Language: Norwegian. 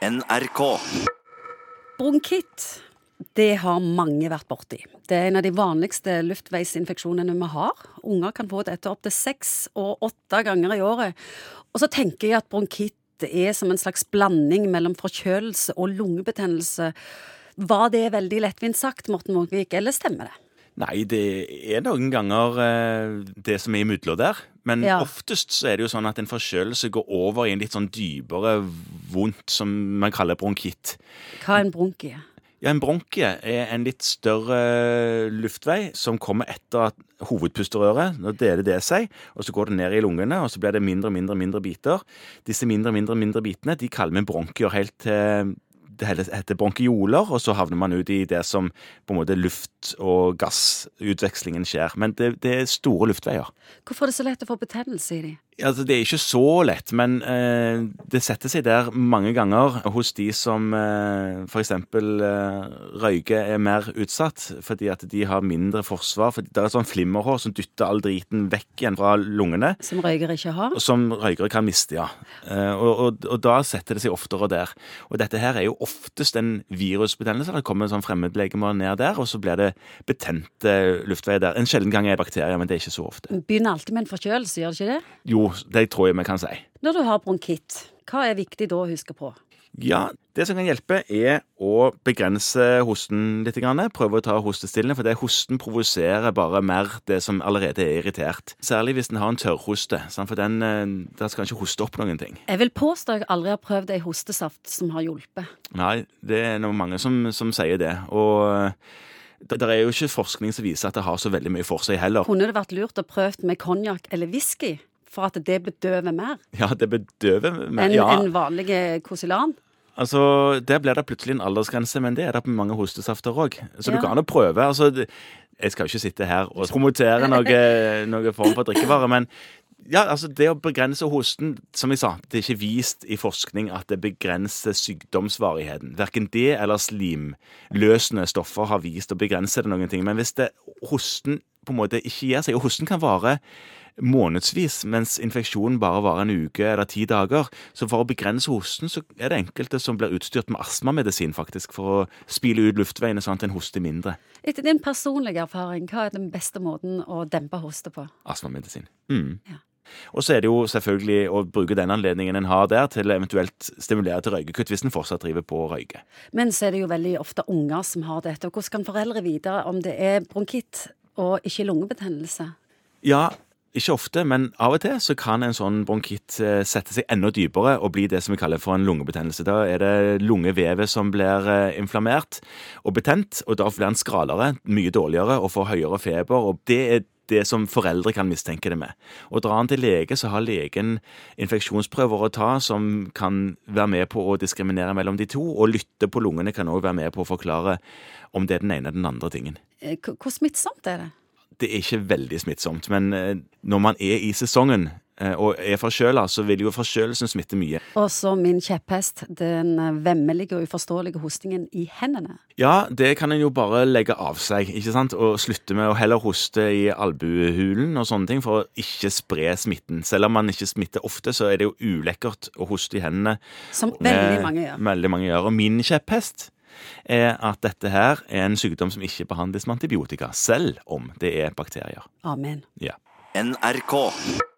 NRK. Bronkitt, det har mange vært borti. Det er en av de vanligste luftveisinfeksjonene vi har. Unger kan få dette opptil seks og åtte ganger i året. Og så tenker jeg at bronkitt er som en slags blanding mellom forkjølelse og lungebetennelse. Var det veldig lettvint sagt, Morten Munkvik, eller stemmer det? Nei, det er noen ganger eh, det som er imellom der. Men Ja. oftest så er det jo sånn at en forkjølelse går over i en litt sånn dypere vondt, som man kaller bronkitt. Hva er en bronkie? Ja, En bronkie er en litt større luftvei som kommer etter at hovedpusterøret. Nå deler det seg, og så går det ned i lungene, og så blir det mindre og mindre, mindre biter. Disse mindre mindre, mindre bitene de kaller vi bronkier helt til det heter- heter bronkioler, og så havner man ut i det som på en måte luft- og gassutvekslingen skjer. Men det, det er store luftveier. Hvorfor er det så lett å få betennelse i de? Altså, det er ikke så lett, men eh, det setter seg der mange ganger hos de som eh, f.eks. Eh, røyker er mer utsatt, fordi at de har mindre forsvar. For det er sånn flimmerhår som dytter all driten vekk igjen fra lungene. Som røykere ikke har? Som røykere kan miste, ja. Eh, og, og, og da setter det seg oftere der. Og dette her er jo oftest en virusbetennelse. Det kommer sånn fremmedlegeme ned der, og så blir det betente luftveier der. En sjelden gang er bakterier, men det er ikke så ofte. Begynner alltid med en forkjølelse, gjør det ikke det? Jo, det tror jeg vi kan si. Når du har bronkitt, hva er viktig da å huske på? Ja, det som kan hjelpe er å begrense hosten litt. Prøve å ta hostestillende, for det hosten provoserer bare mer det som allerede er irritert. Særlig hvis en har en tørrhoste, for den, eh, der skal en ikke hoste opp noen ting. Jeg vil påstå jeg aldri har prøvd ei hostesaft som har hjulpet. Nei, det er noe mange som, som sier det. Og det, det er jo ikke forskning som viser at det har så veldig mye for seg heller. Kunne det vært lurt å prøve med konjakk eller whisky? For at det bedøver mer Ja, det bedøver mer. enn ja, en vanlige Kosilan? Altså, Der blir det plutselig en aldersgrense, men det er det på mange hostesafter òg. Så Ja. du kan jo prøve. altså, Jeg skal jo ikke sitte her og promotere noe, noe form for drikkevare, men ja, altså det å begrense hosten Som jeg sa, det er ikke vist i forskning at det begrenser sykdomsvarigheten. Verken det eller slimløsende stoffer har vist å begrense det noen ting. Men hvis det, hosten på en måte ikke gir seg, og hosten kan vare månedsvis, mens infeksjonen bare varer en uke eller ti dager. Så for å begrense hosten, så er det enkelte som blir utstyrt med astmamedisin, faktisk, for å spyle ut luftveiene sånn at en hoster mindre. Etter din personlige erfaring, hva er den beste måten å dempe hoste på? Astmamedisin. Mm. Ja. Og så er det jo selvfølgelig å bruke den anledningen en har der, til eventuelt stimulere til røykekutt hvis en fortsatt driver på å røyke. Men så er det jo veldig ofte unger som har dette. og Hvordan kan foreldre vite om det er bronkitt og ikke lungebetennelse? Ja, ikke ofte, men av og til så kan en sånn bronkitt eh, sette seg enda dypere og bli det som vi kaller for en lungebetennelse. Da er det lungevevet som blir eh, inflammert og betent, og da blir den skralere, mye dårligere og får høyere feber. og det er det som foreldre kan mistenke det med. Og Drar han til lege, så har legen infeksjonsprøver å ta som kan være med på å diskriminere mellom de to, og lytte på lungene kan òg være med på å forklare om det er den ene eller den andre tingen Hvor hvor smittsomt er det? det er ikke veldig smittsomt, men eh, når man er i sesongen eh, og er forkjøla, så vil jo forkjølelsen smitte mye. Og så min kjepphest, den eh, vemmelige og uforståelige hostingen i hendene. Ja, det kan en jo bare legge av seg, ikke sant, og slutte med å heller hoste i albuehulen og sånne ting for å ikke spre smitten. Selv om man ikke smitter ofte, så er det jo ulekkert å hoste i hendene. Som veldig Eh, mange gjør. Veldig mange gjør. Og min kjepphest er at dette her er en sykdom som ikke behandles med antibiotika, selv om det er bakterier. Amen. Ja. NRK.